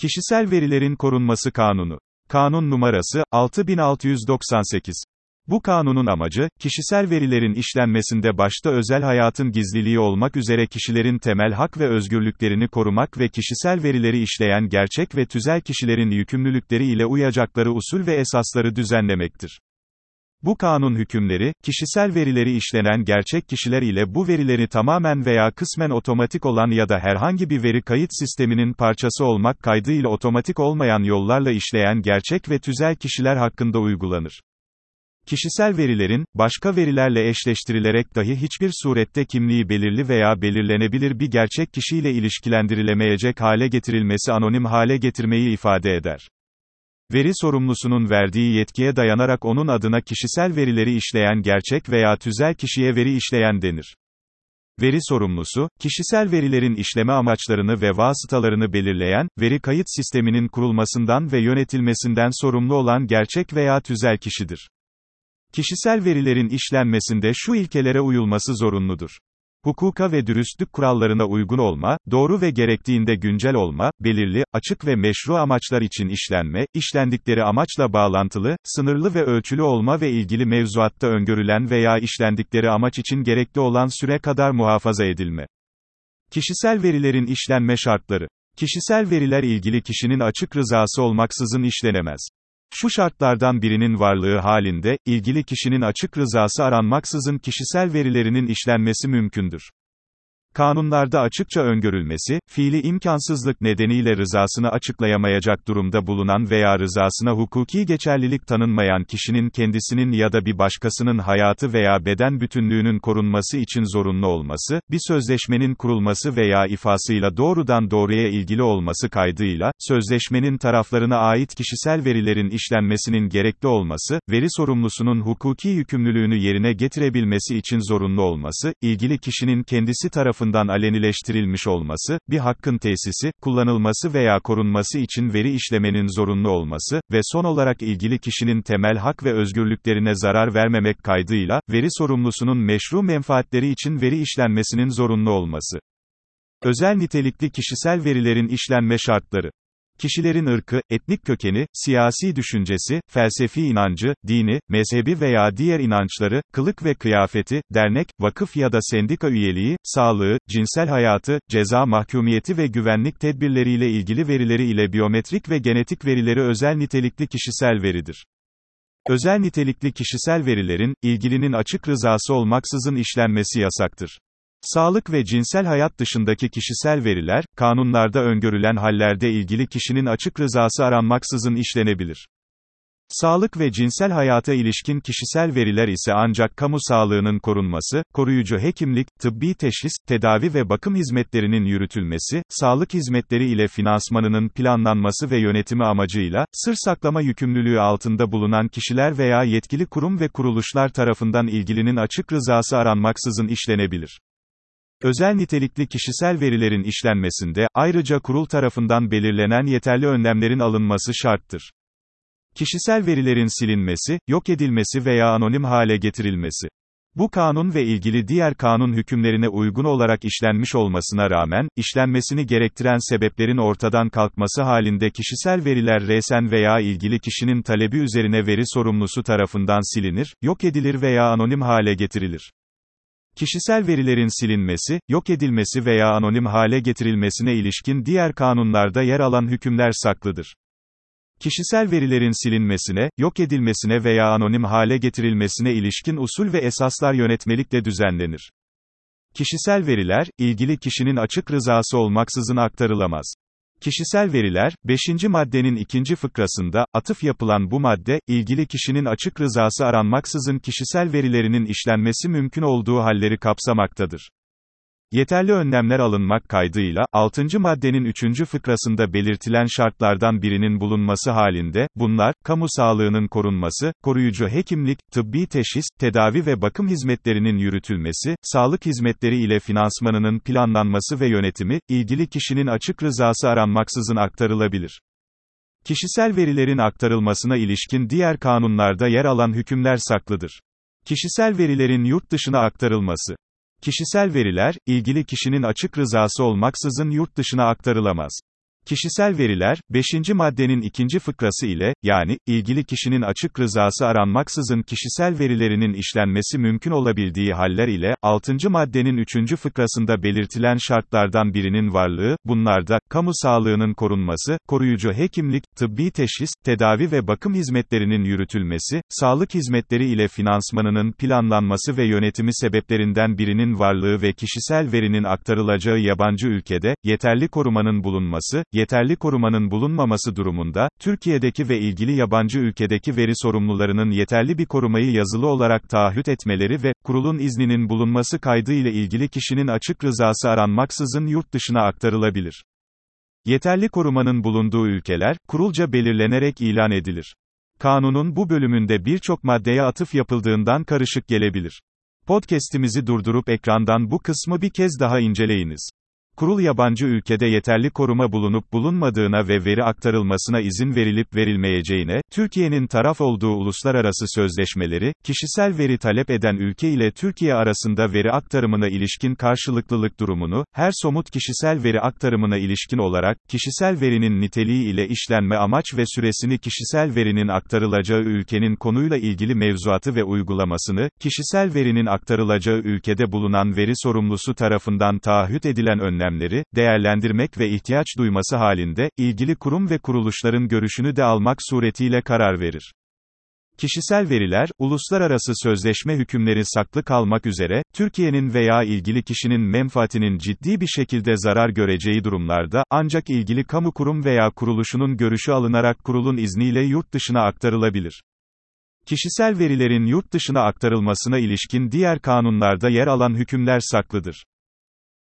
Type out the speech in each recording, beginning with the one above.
Kişisel Verilerin Korunması Kanunu. Kanun numarası 6698. Bu kanunun amacı, kişisel verilerin işlenmesinde başta özel hayatın gizliliği olmak üzere kişilerin temel hak ve özgürlüklerini korumak ve kişisel verileri işleyen gerçek ve tüzel kişilerin yükümlülükleri ile uyacakları usul ve esasları düzenlemektir. Bu kanun hükümleri, kişisel verileri işlenen gerçek kişiler ile bu verileri tamamen veya kısmen otomatik olan ya da herhangi bir veri kayıt sisteminin parçası olmak kaydıyla otomatik olmayan yollarla işleyen gerçek ve tüzel kişiler hakkında uygulanır. Kişisel verilerin, başka verilerle eşleştirilerek dahi hiçbir surette kimliği belirli veya belirlenebilir bir gerçek kişiyle ilişkilendirilemeyecek hale getirilmesi anonim hale getirmeyi ifade eder. Veri sorumlusunun verdiği yetkiye dayanarak onun adına kişisel verileri işleyen gerçek veya tüzel kişiye veri işleyen denir. Veri sorumlusu, kişisel verilerin işleme amaçlarını ve vasıtalarını belirleyen, veri kayıt sisteminin kurulmasından ve yönetilmesinden sorumlu olan gerçek veya tüzel kişidir. Kişisel verilerin işlenmesinde şu ilkelere uyulması zorunludur. Hukuka ve dürüstlük kurallarına uygun olma, doğru ve gerektiğinde güncel olma, belirli, açık ve meşru amaçlar için işlenme, işlendikleri amaçla bağlantılı, sınırlı ve ölçülü olma ve ilgili mevzuatta öngörülen veya işlendikleri amaç için gerekli olan süre kadar muhafaza edilme. Kişisel verilerin işlenme şartları. Kişisel veriler ilgili kişinin açık rızası olmaksızın işlenemez. Şu şartlardan birinin varlığı halinde, ilgili kişinin açık rızası aranmaksızın kişisel verilerinin işlenmesi mümkündür. Kanunlarda açıkça öngörülmesi, fiili imkansızlık nedeniyle rızasını açıklayamayacak durumda bulunan veya rızasına hukuki geçerlilik tanınmayan kişinin kendisinin ya da bir başkasının hayatı veya beden bütünlüğünün korunması için zorunlu olması, bir sözleşmenin kurulması veya ifasıyla doğrudan doğruya ilgili olması kaydıyla, sözleşmenin taraflarına ait kişisel verilerin işlenmesinin gerekli olması, veri sorumlusunun hukuki yükümlülüğünü yerine getirebilmesi için zorunlu olması, ilgili kişinin kendisi tarafından tarafından alenileştirilmiş olması, bir hakkın tesisi, kullanılması veya korunması için veri işlemenin zorunlu olması ve son olarak ilgili kişinin temel hak ve özgürlüklerine zarar vermemek kaydıyla, veri sorumlusunun meşru menfaatleri için veri işlenmesinin zorunlu olması. Özel nitelikli kişisel verilerin işlenme şartları Kişilerin ırkı, etnik kökeni, siyasi düşüncesi, felsefi inancı, dini, mezhebi veya diğer inançları, kılık ve kıyafeti, dernek, vakıf ya da sendika üyeliği, sağlığı, cinsel hayatı, ceza mahkumiyeti ve güvenlik tedbirleriyle ilgili verileri ile biyometrik ve genetik verileri özel nitelikli kişisel veridir. Özel nitelikli kişisel verilerin, ilgilinin açık rızası olmaksızın işlenmesi yasaktır. Sağlık ve cinsel hayat dışındaki kişisel veriler, kanunlarda öngörülen hallerde ilgili kişinin açık rızası aranmaksızın işlenebilir. Sağlık ve cinsel hayata ilişkin kişisel veriler ise ancak kamu sağlığının korunması, koruyucu hekimlik, tıbbi teşhis, tedavi ve bakım hizmetlerinin yürütülmesi, sağlık hizmetleri ile finansmanının planlanması ve yönetimi amacıyla, sır saklama yükümlülüğü altında bulunan kişiler veya yetkili kurum ve kuruluşlar tarafından ilgilinin açık rızası aranmaksızın işlenebilir. Özel nitelikli kişisel verilerin işlenmesinde, ayrıca kurul tarafından belirlenen yeterli önlemlerin alınması şarttır. Kişisel verilerin silinmesi, yok edilmesi veya anonim hale getirilmesi. Bu kanun ve ilgili diğer kanun hükümlerine uygun olarak işlenmiş olmasına rağmen, işlenmesini gerektiren sebeplerin ortadan kalkması halinde kişisel veriler resen veya ilgili kişinin talebi üzerine veri sorumlusu tarafından silinir, yok edilir veya anonim hale getirilir. Kişisel verilerin silinmesi, yok edilmesi veya anonim hale getirilmesine ilişkin diğer kanunlarda yer alan hükümler saklıdır. Kişisel verilerin silinmesine, yok edilmesine veya anonim hale getirilmesine ilişkin usul ve esaslar yönetmelikle düzenlenir. Kişisel veriler, ilgili kişinin açık rızası olmaksızın aktarılamaz. Kişisel veriler, 5. maddenin ikinci fıkrasında, atıf yapılan bu madde, ilgili kişinin açık rızası aranmaksızın kişisel verilerinin işlenmesi mümkün olduğu halleri kapsamaktadır. Yeterli önlemler alınmak kaydıyla, 6. maddenin 3. fıkrasında belirtilen şartlardan birinin bulunması halinde, bunlar, kamu sağlığının korunması, koruyucu hekimlik, tıbbi teşhis, tedavi ve bakım hizmetlerinin yürütülmesi, sağlık hizmetleri ile finansmanının planlanması ve yönetimi, ilgili kişinin açık rızası aranmaksızın aktarılabilir. Kişisel verilerin aktarılmasına ilişkin diğer kanunlarda yer alan hükümler saklıdır. Kişisel verilerin yurt dışına aktarılması Kişisel veriler, ilgili kişinin açık rızası olmaksızın yurt dışına aktarılamaz. Kişisel veriler, 5. maddenin ikinci fıkrası ile, yani, ilgili kişinin açık rızası aranmaksızın kişisel verilerinin işlenmesi mümkün olabildiği haller ile, 6. maddenin 3. fıkrasında belirtilen şartlardan birinin varlığı, bunlarda, kamu sağlığının korunması, koruyucu hekimlik, tıbbi teşhis, tedavi ve bakım hizmetlerinin yürütülmesi, sağlık hizmetleri ile finansmanının planlanması ve yönetimi sebeplerinden birinin varlığı ve kişisel verinin aktarılacağı yabancı ülkede, yeterli korumanın bulunması, yeterli korumanın bulunmaması durumunda, Türkiye'deki ve ilgili yabancı ülkedeki veri sorumlularının yeterli bir korumayı yazılı olarak taahhüt etmeleri ve, kurulun izninin bulunması kaydı ile ilgili kişinin açık rızası aranmaksızın yurt dışına aktarılabilir. Yeterli korumanın bulunduğu ülkeler, kurulca belirlenerek ilan edilir. Kanunun bu bölümünde birçok maddeye atıf yapıldığından karışık gelebilir. Podcast'imizi durdurup ekrandan bu kısmı bir kez daha inceleyiniz. Kurul yabancı ülkede yeterli koruma bulunup bulunmadığına ve veri aktarılmasına izin verilip verilmeyeceğine, Türkiye'nin taraf olduğu uluslararası sözleşmeleri, kişisel veri talep eden ülke ile Türkiye arasında veri aktarımına ilişkin karşılıklılık durumunu, her somut kişisel veri aktarımına ilişkin olarak, kişisel verinin niteliği ile işlenme amaç ve süresini kişisel verinin aktarılacağı ülkenin konuyla ilgili mevzuatı ve uygulamasını, kişisel verinin aktarılacağı ülkede bulunan veri sorumlusu tarafından taahhüt edilen önlemleri, önlemleri, değerlendirmek ve ihtiyaç duyması halinde, ilgili kurum ve kuruluşların görüşünü de almak suretiyle karar verir. Kişisel veriler, uluslararası sözleşme hükümleri saklı kalmak üzere, Türkiye'nin veya ilgili kişinin menfaatinin ciddi bir şekilde zarar göreceği durumlarda, ancak ilgili kamu kurum veya kuruluşunun görüşü alınarak kurulun izniyle yurt dışına aktarılabilir. Kişisel verilerin yurt dışına aktarılmasına ilişkin diğer kanunlarda yer alan hükümler saklıdır.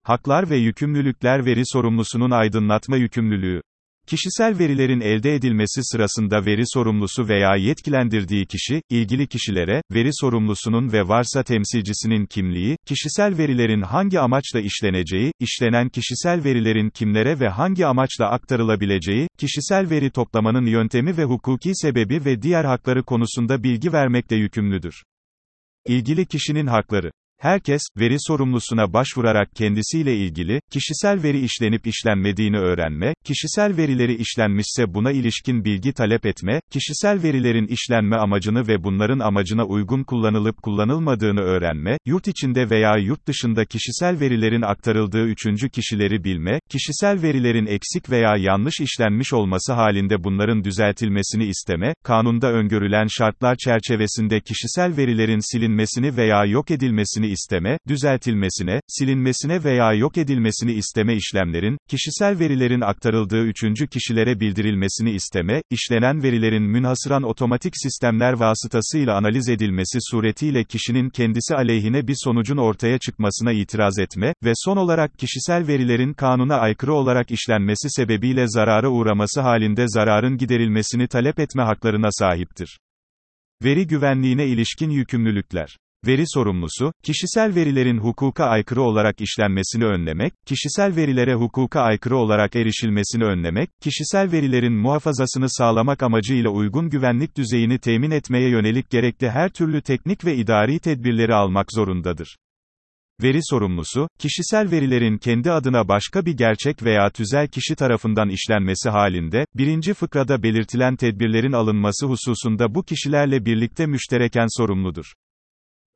Haklar ve yükümlülükler veri sorumlusunun aydınlatma yükümlülüğü. Kişisel verilerin elde edilmesi sırasında veri sorumlusu veya yetkilendirdiği kişi, ilgili kişilere, veri sorumlusunun ve varsa temsilcisinin kimliği, kişisel verilerin hangi amaçla işleneceği, işlenen kişisel verilerin kimlere ve hangi amaçla aktarılabileceği, kişisel veri toplamanın yöntemi ve hukuki sebebi ve diğer hakları konusunda bilgi vermekle yükümlüdür. İlgili kişinin hakları Herkes, veri sorumlusuna başvurarak kendisiyle ilgili, kişisel veri işlenip işlenmediğini öğrenme, kişisel verileri işlenmişse buna ilişkin bilgi talep etme, kişisel verilerin işlenme amacını ve bunların amacına uygun kullanılıp kullanılmadığını öğrenme, yurt içinde veya yurt dışında kişisel verilerin aktarıldığı üçüncü kişileri bilme, kişisel verilerin eksik veya yanlış işlenmiş olması halinde bunların düzeltilmesini isteme, kanunda öngörülen şartlar çerçevesinde kişisel verilerin silinmesini veya yok edilmesini isteme, düzeltilmesine, silinmesine veya yok edilmesini isteme işlemlerin, kişisel verilerin aktarıldığı üçüncü kişilere bildirilmesini isteme, işlenen verilerin münhasıran otomatik sistemler vasıtasıyla analiz edilmesi suretiyle kişinin kendisi aleyhine bir sonucun ortaya çıkmasına itiraz etme ve son olarak kişisel verilerin kanuna aykırı olarak işlenmesi sebebiyle zarara uğraması halinde zararın giderilmesini talep etme haklarına sahiptir. Veri güvenliğine ilişkin yükümlülükler Veri sorumlusu, kişisel verilerin hukuka aykırı olarak işlenmesini önlemek, kişisel verilere hukuka aykırı olarak erişilmesini önlemek, kişisel verilerin muhafazasını sağlamak amacıyla uygun güvenlik düzeyini temin etmeye yönelik gerekli her türlü teknik ve idari tedbirleri almak zorundadır. Veri sorumlusu, kişisel verilerin kendi adına başka bir gerçek veya tüzel kişi tarafından işlenmesi halinde, birinci fıkrada belirtilen tedbirlerin alınması hususunda bu kişilerle birlikte müştereken sorumludur.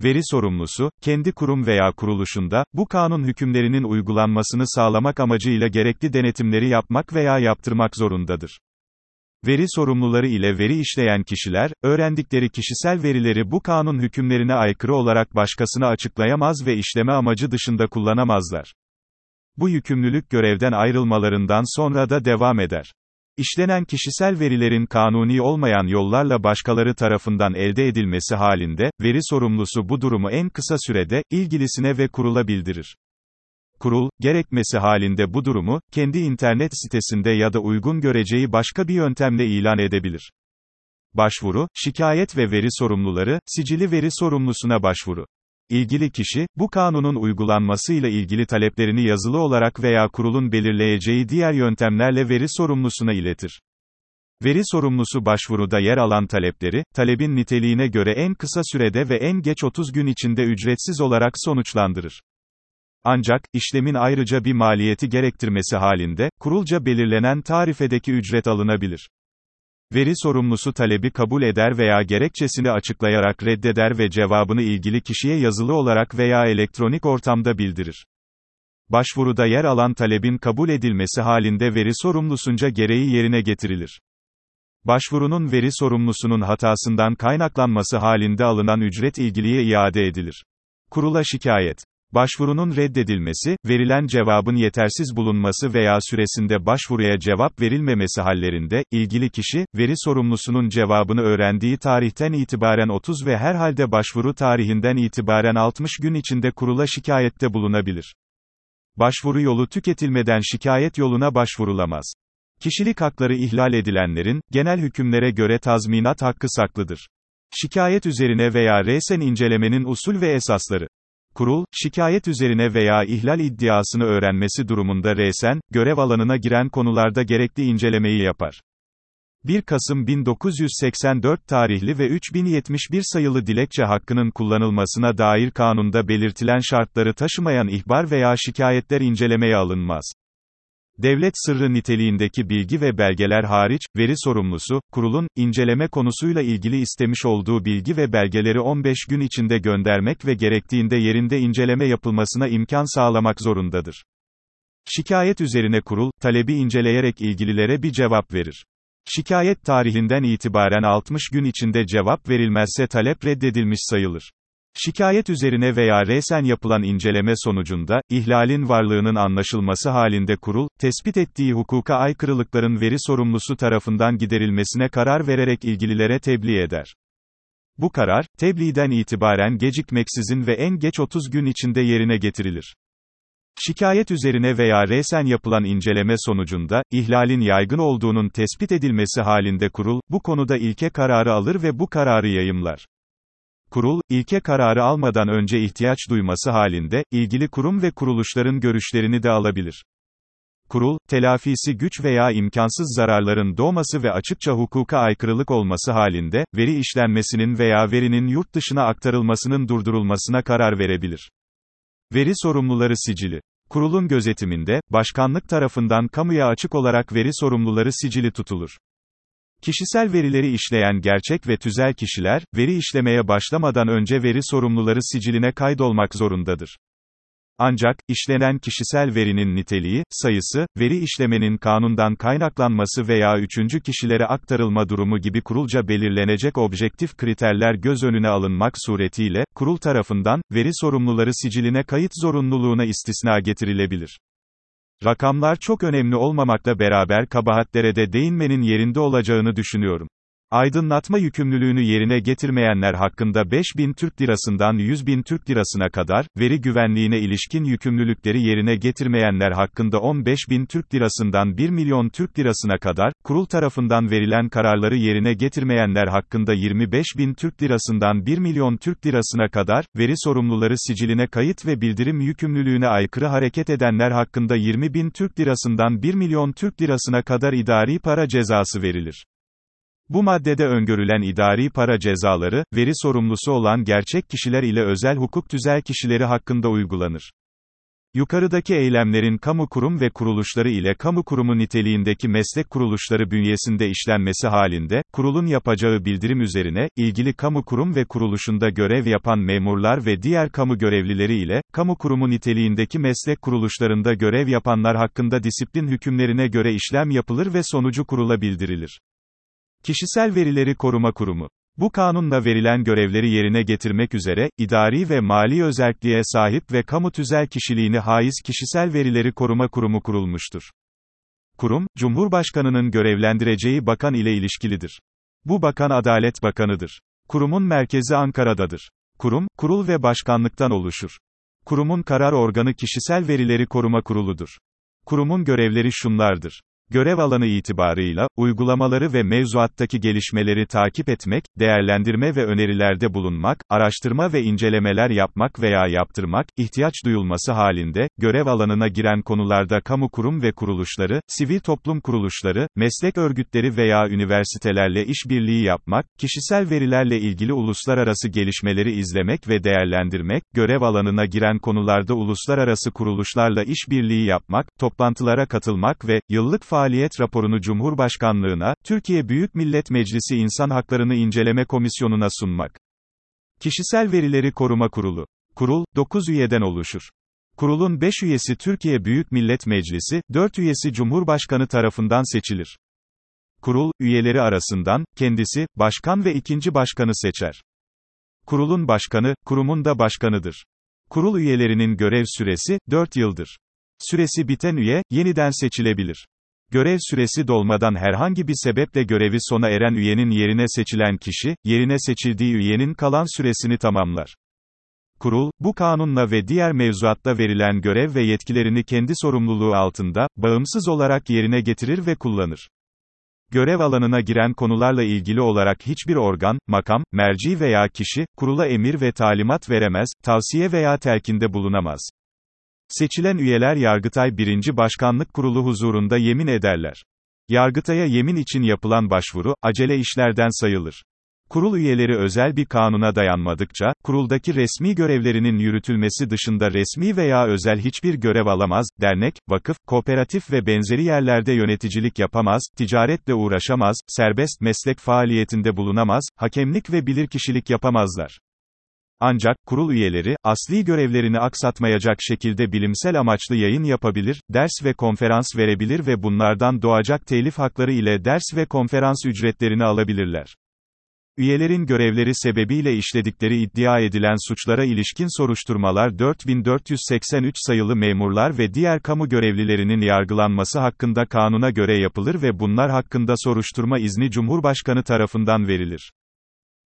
Veri sorumlusu, kendi kurum veya kuruluşunda, bu kanun hükümlerinin uygulanmasını sağlamak amacıyla gerekli denetimleri yapmak veya yaptırmak zorundadır. Veri sorumluları ile veri işleyen kişiler, öğrendikleri kişisel verileri bu kanun hükümlerine aykırı olarak başkasına açıklayamaz ve işleme amacı dışında kullanamazlar. Bu yükümlülük görevden ayrılmalarından sonra da devam eder. İşlenen kişisel verilerin kanuni olmayan yollarla başkaları tarafından elde edilmesi halinde, veri sorumlusu bu durumu en kısa sürede, ilgilisine ve kurula bildirir. Kurul, gerekmesi halinde bu durumu, kendi internet sitesinde ya da uygun göreceği başka bir yöntemle ilan edebilir. Başvuru, şikayet ve veri sorumluları, sicili veri sorumlusuna başvuru. İlgili kişi, bu kanunun uygulanmasıyla ilgili taleplerini yazılı olarak veya kurulun belirleyeceği diğer yöntemlerle veri sorumlusuna iletir. Veri sorumlusu başvuruda yer alan talepleri, talebin niteliğine göre en kısa sürede ve en geç 30 gün içinde ücretsiz olarak sonuçlandırır. Ancak, işlemin ayrıca bir maliyeti gerektirmesi halinde, kurulca belirlenen tarifedeki ücret alınabilir. Veri sorumlusu talebi kabul eder veya gerekçesini açıklayarak reddeder ve cevabını ilgili kişiye yazılı olarak veya elektronik ortamda bildirir. Başvuruda yer alan talebin kabul edilmesi halinde veri sorumlusunca gereği yerine getirilir. Başvurunun veri sorumlusunun hatasından kaynaklanması halinde alınan ücret ilgiliye iade edilir. Kurula şikayet Başvurunun reddedilmesi, verilen cevabın yetersiz bulunması veya süresinde başvuruya cevap verilmemesi hallerinde, ilgili kişi, veri sorumlusunun cevabını öğrendiği tarihten itibaren 30 ve herhalde başvuru tarihinden itibaren 60 gün içinde kurula şikayette bulunabilir. Başvuru yolu tüketilmeden şikayet yoluna başvurulamaz. Kişilik hakları ihlal edilenlerin, genel hükümlere göre tazminat hakkı saklıdır. Şikayet üzerine veya resen incelemenin usul ve esasları. Kurul, şikayet üzerine veya ihlal iddiasını öğrenmesi durumunda resen, görev alanına giren konularda gerekli incelemeyi yapar. 1 Kasım 1984 tarihli ve 3071 sayılı dilekçe hakkının kullanılmasına dair kanunda belirtilen şartları taşımayan ihbar veya şikayetler incelemeye alınmaz. Devlet sırrı niteliğindeki bilgi ve belgeler hariç, veri sorumlusu, kurulun, inceleme konusuyla ilgili istemiş olduğu bilgi ve belgeleri 15 gün içinde göndermek ve gerektiğinde yerinde inceleme yapılmasına imkan sağlamak zorundadır. Şikayet üzerine kurul, talebi inceleyerek ilgililere bir cevap verir. Şikayet tarihinden itibaren 60 gün içinde cevap verilmezse talep reddedilmiş sayılır. Şikayet üzerine veya resen yapılan inceleme sonucunda, ihlalin varlığının anlaşılması halinde kurul, tespit ettiği hukuka aykırılıkların veri sorumlusu tarafından giderilmesine karar vererek ilgililere tebliğ eder. Bu karar, tebliğden itibaren gecikmeksizin ve en geç 30 gün içinde yerine getirilir. Şikayet üzerine veya resen yapılan inceleme sonucunda, ihlalin yaygın olduğunun tespit edilmesi halinde kurul, bu konuda ilke kararı alır ve bu kararı yayımlar. Kurul, ilke kararı almadan önce ihtiyaç duyması halinde, ilgili kurum ve kuruluşların görüşlerini de alabilir. Kurul, telafisi güç veya imkansız zararların doğması ve açıkça hukuka aykırılık olması halinde, veri işlenmesinin veya verinin yurt dışına aktarılmasının durdurulmasına karar verebilir. Veri sorumluları sicili. Kurulun gözetiminde, başkanlık tarafından kamuya açık olarak veri sorumluları sicili tutulur. Kişisel verileri işleyen gerçek ve tüzel kişiler, veri işlemeye başlamadan önce veri sorumluları siciline kaydolmak zorundadır. Ancak, işlenen kişisel verinin niteliği, sayısı, veri işlemenin kanundan kaynaklanması veya üçüncü kişilere aktarılma durumu gibi kurulca belirlenecek objektif kriterler göz önüne alınmak suretiyle, kurul tarafından, veri sorumluları siciline kayıt zorunluluğuna istisna getirilebilir. Rakamlar çok önemli olmamakla beraber kabahatlere de değinmenin yerinde olacağını düşünüyorum. Aydınlatma yükümlülüğünü yerine getirmeyenler hakkında 5000 Türk Lirasından 100 bin Türk Lirasına kadar, veri güvenliğine ilişkin yükümlülükleri yerine getirmeyenler hakkında 15 bin Türk Lirasından 1 milyon Türk Lirasına kadar, kurul tarafından verilen kararları yerine getirmeyenler hakkında 25 bin Türk Lirasından 1 milyon Türk Lirasına kadar, veri sorumluları siciline kayıt ve bildirim yükümlülüğüne aykırı hareket edenler hakkında 20 bin Türk Lirasından 1 milyon Türk Lirasına kadar idari para cezası verilir. Bu maddede öngörülen idari para cezaları, veri sorumlusu olan gerçek kişiler ile özel hukuk tüzel kişileri hakkında uygulanır. Yukarıdaki eylemlerin kamu kurum ve kuruluşları ile kamu kurumu niteliğindeki meslek kuruluşları bünyesinde işlenmesi halinde, kurulun yapacağı bildirim üzerine, ilgili kamu kurum ve kuruluşunda görev yapan memurlar ve diğer kamu görevlileri ile, kamu kurumu niteliğindeki meslek kuruluşlarında görev yapanlar hakkında disiplin hükümlerine göre işlem yapılır ve sonucu kurula bildirilir. Kişisel Verileri Koruma Kurumu bu kanunla verilen görevleri yerine getirmek üzere, idari ve mali özelliğe sahip ve kamu tüzel kişiliğini haiz Kişisel Verileri Koruma Kurumu kurulmuştur. Kurum, Cumhurbaşkanının görevlendireceği bakan ile ilişkilidir. Bu bakan Adalet Bakanıdır. Kurumun merkezi Ankara'dadır. Kurum, kurul ve başkanlıktan oluşur. Kurumun karar organı Kişisel Verileri Koruma Kuruludur. Kurumun görevleri şunlardır. Görev alanı itibarıyla, uygulamaları ve mevzuattaki gelişmeleri takip etmek, değerlendirme ve önerilerde bulunmak, araştırma ve incelemeler yapmak veya yaptırmak, ihtiyaç duyulması halinde, görev alanına giren konularda kamu kurum ve kuruluşları, sivil toplum kuruluşları, meslek örgütleri veya üniversitelerle işbirliği yapmak, kişisel verilerle ilgili uluslararası gelişmeleri izlemek ve değerlendirmek, görev alanına giren konularda uluslararası kuruluşlarla işbirliği yapmak, toplantılara katılmak ve, yıllık faaliyet raporunu Cumhurbaşkanlığına, Türkiye Büyük Millet Meclisi İnsan Haklarını İnceleme Komisyonu'na sunmak. Kişisel Verileri Koruma Kurulu. Kurul, 9 üyeden oluşur. Kurulun 5 üyesi Türkiye Büyük Millet Meclisi, 4 üyesi Cumhurbaşkanı tarafından seçilir. Kurul, üyeleri arasından, kendisi, başkan ve ikinci başkanı seçer. Kurulun başkanı, kurumun da başkanıdır. Kurul üyelerinin görev süresi, 4 yıldır. Süresi biten üye, yeniden seçilebilir. Görev süresi dolmadan herhangi bir sebeple görevi sona eren üyenin yerine seçilen kişi, yerine seçildiği üyenin kalan süresini tamamlar. Kurul, bu kanunla ve diğer mevzuatta verilen görev ve yetkilerini kendi sorumluluğu altında, bağımsız olarak yerine getirir ve kullanır. Görev alanına giren konularla ilgili olarak hiçbir organ, makam, merci veya kişi, kurula emir ve talimat veremez, tavsiye veya telkinde bulunamaz. Seçilen üyeler Yargıtay 1. Başkanlık Kurulu huzurunda yemin ederler. Yargıtay'a yemin için yapılan başvuru, acele işlerden sayılır. Kurul üyeleri özel bir kanuna dayanmadıkça, kuruldaki resmi görevlerinin yürütülmesi dışında resmi veya özel hiçbir görev alamaz, dernek, vakıf, kooperatif ve benzeri yerlerde yöneticilik yapamaz, ticaretle uğraşamaz, serbest meslek faaliyetinde bulunamaz, hakemlik ve bilirkişilik yapamazlar. Ancak, kurul üyeleri, asli görevlerini aksatmayacak şekilde bilimsel amaçlı yayın yapabilir, ders ve konferans verebilir ve bunlardan doğacak telif hakları ile ders ve konferans ücretlerini alabilirler. Üyelerin görevleri sebebiyle işledikleri iddia edilen suçlara ilişkin soruşturmalar 4483 sayılı memurlar ve diğer kamu görevlilerinin yargılanması hakkında kanuna göre yapılır ve bunlar hakkında soruşturma izni Cumhurbaşkanı tarafından verilir.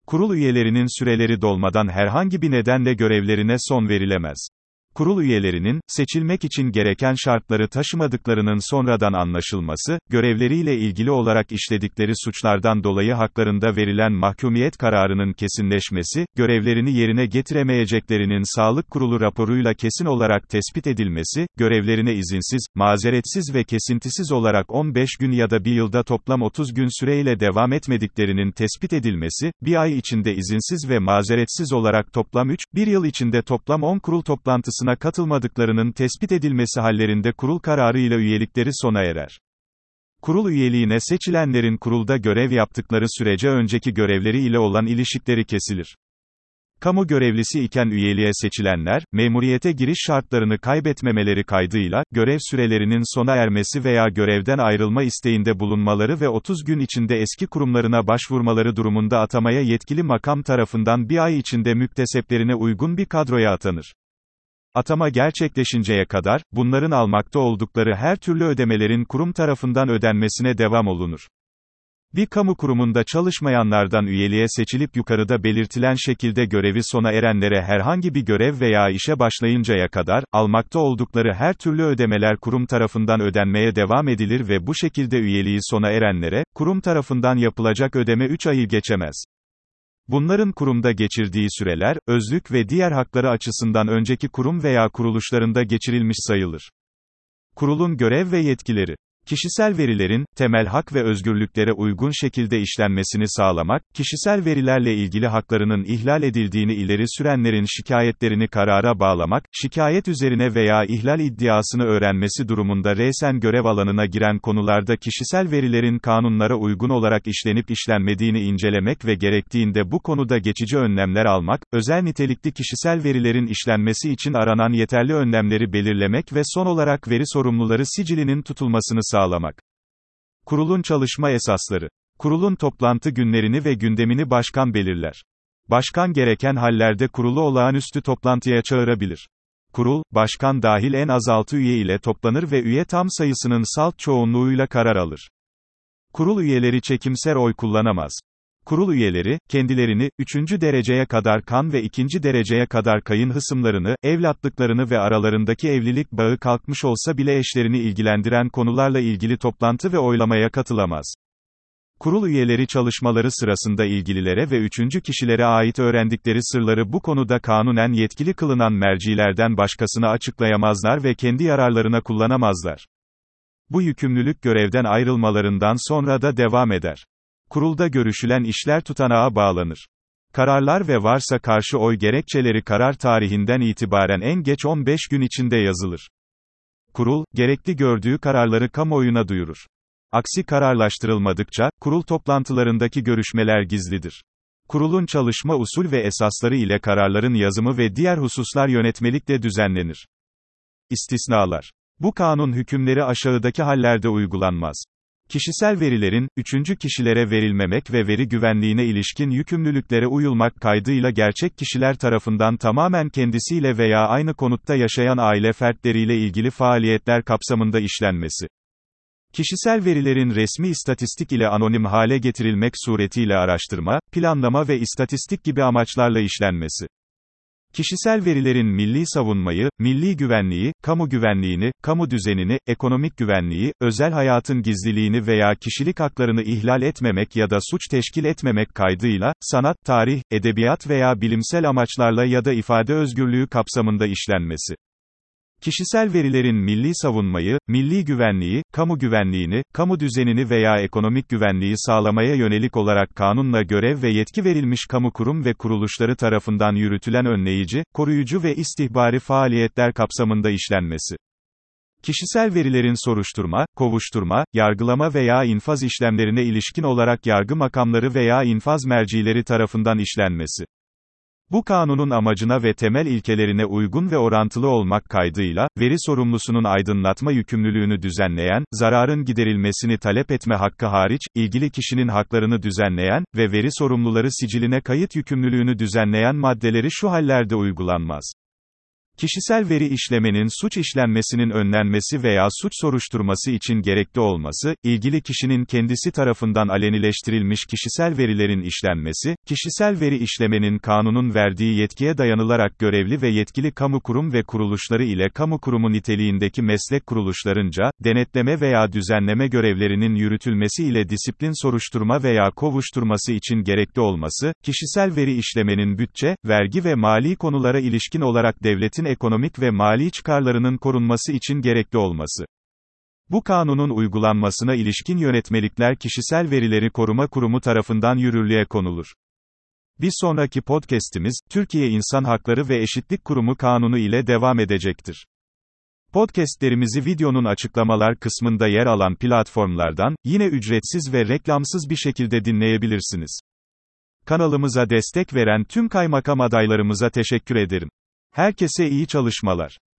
Kurul üyelerinin süreleri dolmadan herhangi bir nedenle görevlerine son verilemez. Kurul üyelerinin, seçilmek için gereken şartları taşımadıklarının sonradan anlaşılması, görevleriyle ilgili olarak işledikleri suçlardan dolayı haklarında verilen mahkumiyet kararının kesinleşmesi, görevlerini yerine getiremeyeceklerinin sağlık kurulu raporuyla kesin olarak tespit edilmesi, görevlerine izinsiz, mazeretsiz ve kesintisiz olarak 15 gün ya da bir yılda toplam 30 gün süreyle devam etmediklerinin tespit edilmesi, bir ay içinde izinsiz ve mazeretsiz olarak toplam 3, bir yıl içinde toplam 10 kurul toplantısı toplantısına katılmadıklarının tespit edilmesi hallerinde kurul kararıyla üyelikleri sona erer. Kurul üyeliğine seçilenlerin kurulda görev yaptıkları sürece önceki görevleri ile olan ilişkileri kesilir. Kamu görevlisi iken üyeliğe seçilenler, memuriyete giriş şartlarını kaybetmemeleri kaydıyla, görev sürelerinin sona ermesi veya görevden ayrılma isteğinde bulunmaları ve 30 gün içinde eski kurumlarına başvurmaları durumunda atamaya yetkili makam tarafından bir ay içinde mükteseplerine uygun bir kadroya atanır. Atama gerçekleşinceye kadar, bunların almakta oldukları her türlü ödemelerin kurum tarafından ödenmesine devam olunur. Bir kamu kurumunda çalışmayanlardan üyeliğe seçilip yukarıda belirtilen şekilde görevi sona erenlere herhangi bir görev veya işe başlayıncaya kadar, almakta oldukları her türlü ödemeler kurum tarafından ödenmeye devam edilir ve bu şekilde üyeliği sona erenlere, kurum tarafından yapılacak ödeme 3 ayı geçemez. Bunların kurumda geçirdiği süreler, özlük ve diğer hakları açısından önceki kurum veya kuruluşlarında geçirilmiş sayılır. Kurulun görev ve yetkileri Kişisel verilerin, temel hak ve özgürlüklere uygun şekilde işlenmesini sağlamak, kişisel verilerle ilgili haklarının ihlal edildiğini ileri sürenlerin şikayetlerini karara bağlamak, şikayet üzerine veya ihlal iddiasını öğrenmesi durumunda resen görev alanına giren konularda kişisel verilerin kanunlara uygun olarak işlenip işlenmediğini incelemek ve gerektiğinde bu konuda geçici önlemler almak, özel nitelikli kişisel verilerin işlenmesi için aranan yeterli önlemleri belirlemek ve son olarak veri sorumluları sicilinin tutulmasını sağlamak. Kurulun çalışma esasları. Kurulun toplantı günlerini ve gündemini başkan belirler. Başkan gereken hallerde kurulu olağanüstü toplantıya çağırabilir. Kurul, başkan dahil en az 6 üye ile toplanır ve üye tam sayısının salt çoğunluğuyla karar alır. Kurul üyeleri çekimser oy kullanamaz. Kurul üyeleri, kendilerini, üçüncü dereceye kadar kan ve ikinci dereceye kadar kayın hısımlarını, evlatlıklarını ve aralarındaki evlilik bağı kalkmış olsa bile eşlerini ilgilendiren konularla ilgili toplantı ve oylamaya katılamaz. Kurul üyeleri çalışmaları sırasında ilgililere ve üçüncü kişilere ait öğrendikleri sırları bu konuda kanunen yetkili kılınan mercilerden başkasına açıklayamazlar ve kendi yararlarına kullanamazlar. Bu yükümlülük görevden ayrılmalarından sonra da devam eder. Kurulda görüşülen işler tutanağa bağlanır. Kararlar ve varsa karşı oy gerekçeleri karar tarihinden itibaren en geç 15 gün içinde yazılır. Kurul, gerekli gördüğü kararları kamuoyuna duyurur. Aksi kararlaştırılmadıkça, kurul toplantılarındaki görüşmeler gizlidir. Kurulun çalışma usul ve esasları ile kararların yazımı ve diğer hususlar yönetmelikle düzenlenir. İstisnalar. Bu kanun hükümleri aşağıdaki hallerde uygulanmaz. Kişisel verilerin, üçüncü kişilere verilmemek ve veri güvenliğine ilişkin yükümlülüklere uyulmak kaydıyla gerçek kişiler tarafından tamamen kendisiyle veya aynı konutta yaşayan aile fertleriyle ilgili faaliyetler kapsamında işlenmesi. Kişisel verilerin resmi istatistik ile anonim hale getirilmek suretiyle araştırma, planlama ve istatistik gibi amaçlarla işlenmesi. Kişisel verilerin milli savunmayı, milli güvenliği, kamu güvenliğini, kamu düzenini, ekonomik güvenliği, özel hayatın gizliliğini veya kişilik haklarını ihlal etmemek ya da suç teşkil etmemek kaydıyla, sanat, tarih, edebiyat veya bilimsel amaçlarla ya da ifade özgürlüğü kapsamında işlenmesi. Kişisel verilerin milli savunmayı, milli güvenliği, kamu güvenliğini, kamu düzenini veya ekonomik güvenliği sağlamaya yönelik olarak kanunla görev ve yetki verilmiş kamu kurum ve kuruluşları tarafından yürütülen önleyici, koruyucu ve istihbari faaliyetler kapsamında işlenmesi. Kişisel verilerin soruşturma, kovuşturma, yargılama veya infaz işlemlerine ilişkin olarak yargı makamları veya infaz mercileri tarafından işlenmesi. Bu kanunun amacına ve temel ilkelerine uygun ve orantılı olmak kaydıyla, veri sorumlusunun aydınlatma yükümlülüğünü düzenleyen, zararın giderilmesini talep etme hakkı hariç, ilgili kişinin haklarını düzenleyen ve veri sorumluları siciline kayıt yükümlülüğünü düzenleyen maddeleri şu hallerde uygulanmaz. Kişisel veri işlemenin suç işlenmesinin önlenmesi veya suç soruşturması için gerekli olması, ilgili kişinin kendisi tarafından alenileştirilmiş kişisel verilerin işlenmesi, kişisel veri işlemenin kanunun verdiği yetkiye dayanılarak görevli ve yetkili kamu kurum ve kuruluşları ile kamu kurumu niteliğindeki meslek kuruluşlarınca, denetleme veya düzenleme görevlerinin yürütülmesi ile disiplin soruşturma veya kovuşturması için gerekli olması, kişisel veri işlemenin bütçe, vergi ve mali konulara ilişkin olarak devletin devletin ekonomik ve mali çıkarlarının korunması için gerekli olması. Bu kanunun uygulanmasına ilişkin yönetmelikler Kişisel Verileri Koruma Kurumu tarafından yürürlüğe konulur. Bir sonraki podcast'imiz, Türkiye İnsan Hakları ve Eşitlik Kurumu Kanunu ile devam edecektir. Podcast'lerimizi videonun açıklamalar kısmında yer alan platformlardan, yine ücretsiz ve reklamsız bir şekilde dinleyebilirsiniz. Kanalımıza destek veren tüm kaymakam adaylarımıza teşekkür ederim. Herkese iyi çalışmalar.